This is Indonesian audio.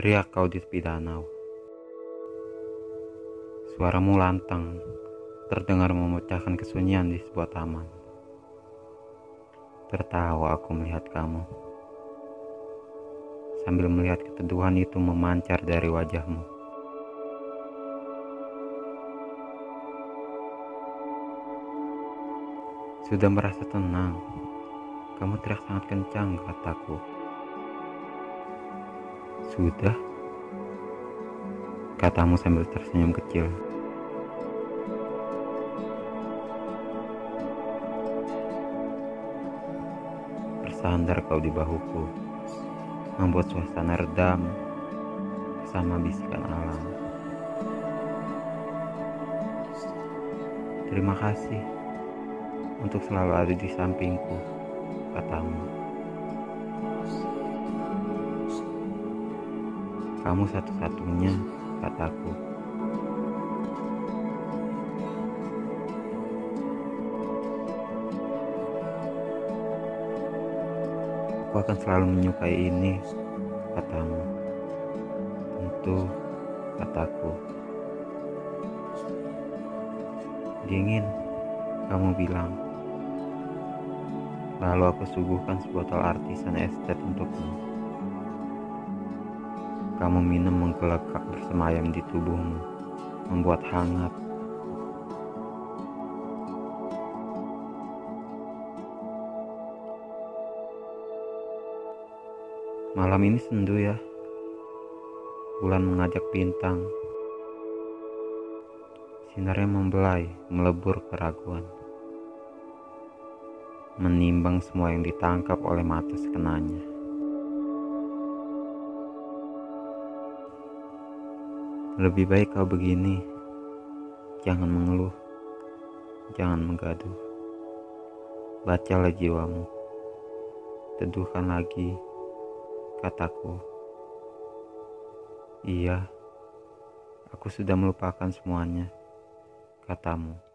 Teriak kau di tepi danau. Suaramu lantang, terdengar memecahkan kesunyian di sebuah taman. Tertawa aku melihat kamu. Sambil melihat keteduhan itu memancar dari wajahmu. Sudah merasa tenang. Kamu teriak sangat kencang, kataku. Sudah? Katamu sambil tersenyum kecil. Bersandar kau di bahuku, membuat suasana redam bersama bisikan alam. Terima kasih untuk selalu ada di sampingku, katamu. Kamu satu-satunya, kataku. Aku akan selalu menyukai ini, katamu. Tentu, kataku. Dingin, kamu bilang. Lalu aku suguhkan sebotol artisan estet untukmu. Kamu minum menggelekak bersemayam di tubuhmu, membuat hangat. Malam ini sendu ya. Bulan mengajak bintang. Sinarnya membelai, melebur keraguan. Menimbang semua yang ditangkap oleh mata sekenanya. Lebih baik kau begini. Jangan mengeluh. Jangan menggaduh. Bacalah jiwamu. Teduhkan lagi kataku. Iya, aku sudah melupakan semuanya, katamu.